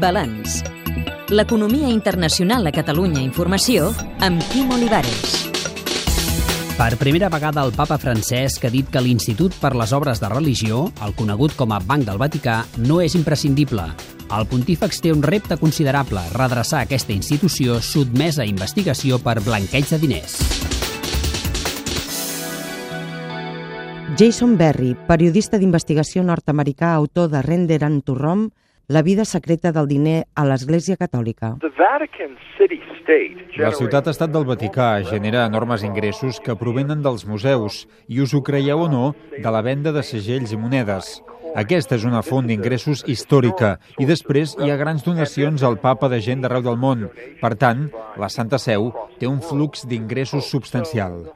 Balanç. L'economia internacional a Catalunya Informació amb Quim Olivares. Per primera vegada el papa Francesc ha dit que l'Institut per les Obres de Religió, el conegut com a Banc del Vaticà, no és imprescindible. El pontífex té un repte considerable, redreçar aquesta institució sotmesa a investigació per blanqueig de diners. Jason Berry, periodista d'investigació nord-americà, autor de Render and to Rome, la vida secreta del diner a l'Església Catòlica. La ciutat-estat del Vaticà genera enormes ingressos que provenen dels museus i, us ho creieu o no, de la venda de segells i monedes. Aquesta és una font d'ingressos històrica i després hi ha grans donacions al papa de gent d'arreu del món. Per tant, la Santa Seu té un flux d'ingressos substancial.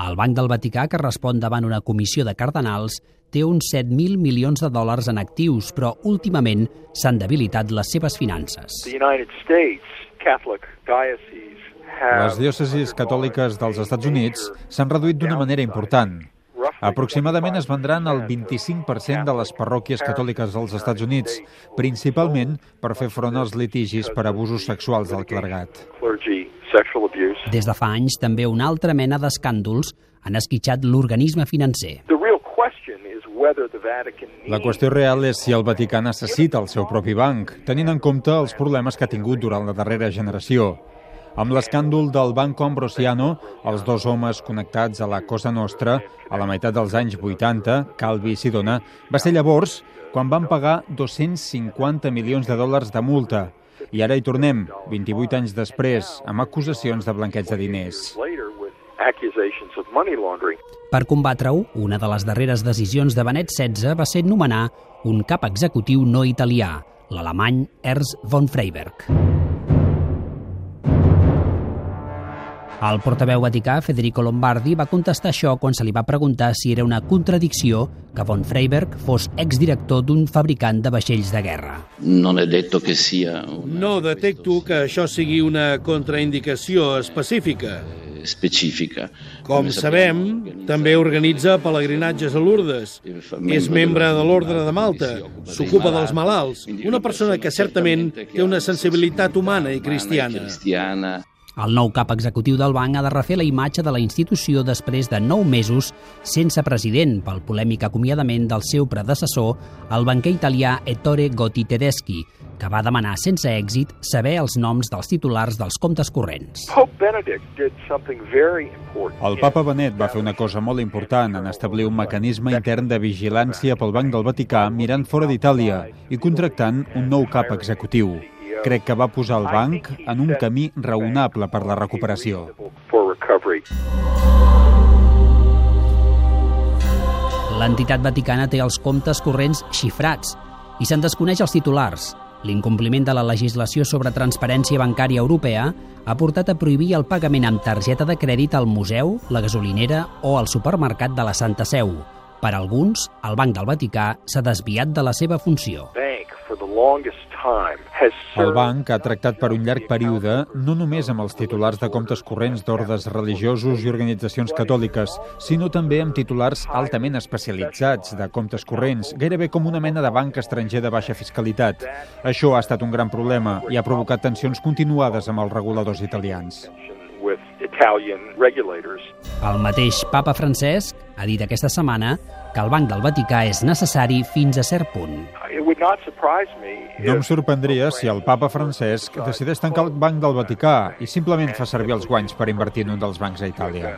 El Banc del Vaticà, que respon davant una comissió de cardenals, té uns 7.000 milions de dòlars en actius, però últimament s'han debilitat les seves finances. Les diòcesis catòliques dels Estats Units s'han reduït d'una manera important. Aproximadament es vendran el 25% de les parròquies catòliques dels Estats Units, principalment per fer front als litigis per abusos sexuals del clergat. Des de fa anys, també una altra mena d'escàndols han esquitxat l'organisme financer. La qüestió real és si el Vaticà necessita el seu propi banc, tenint en compte els problemes que ha tingut durant la darrera generació. Amb l'escàndol del Banco Ambrosiano, els dos homes connectats a la Cosa Nostra, a la meitat dels anys 80, Calvi i Sidona, va ser llavors quan van pagar 250 milions de dòlars de multa. I ara hi tornem, 28 anys després, amb acusacions de blanqueig de diners. Per combatre-ho, una de les darreres decisions de Benet XVI va ser nomenar un cap executiu no italià, l'alemany Ernst von Freiberg. El portaveu vaticà, Federico Lombardi, va contestar això quan se li va preguntar si era una contradicció que von Freiberg fos exdirector d'un fabricant de vaixells de guerra. No he detto que sia una... No detecto que això sigui una contraindicació específica. Específica. Com sabem, també organitza pelegrinatges a Lourdes. És membre de l'Ordre de Malta. S'ocupa dels malalts. Una persona que certament té una sensibilitat humana i cristiana. El nou cap executiu del banc ha de refer la imatge de la institució després de nou mesos sense president pel polèmic acomiadament del seu predecessor, el banquer italià Ettore Gotti Tedeschi, que va demanar sense èxit saber els noms dels titulars dels comptes corrents. El papa Benet va fer una cosa molt important en establir un mecanisme intern de vigilància pel Banc del Vaticà mirant fora d'Itàlia i contractant un nou cap executiu. Crec que va posar el banc en un camí raonable per la recuperació. L'entitat vaticana té els comptes corrents xifrats i se'n desconeix els titulars. L'incompliment de la legislació sobre transparència bancària europea ha portat a prohibir el pagament amb targeta de crèdit al museu, la gasolinera o al supermercat de la Santa Seu. Per alguns, el Banc del Vaticà s'ha desviat de la seva funció. El banc ha tractat per un llarg període no només amb els titulars de comptes corrents d'ordes religiosos i organitzacions catòliques, sinó també amb titulars altament especialitzats de comptes corrents, gairebé com una mena de banc estranger de baixa fiscalitat. Això ha estat un gran problema i ha provocat tensions continuades amb els reguladors italians. El mateix papa Francesc ha dit aquesta setmana que el Banc del Vaticà és necessari fins a cert punt. No em sorprendria si el papa Francesc decideix tancar el Banc del Vaticà i simplement fa servir els guanys per invertir en un dels bancs a Itàlia.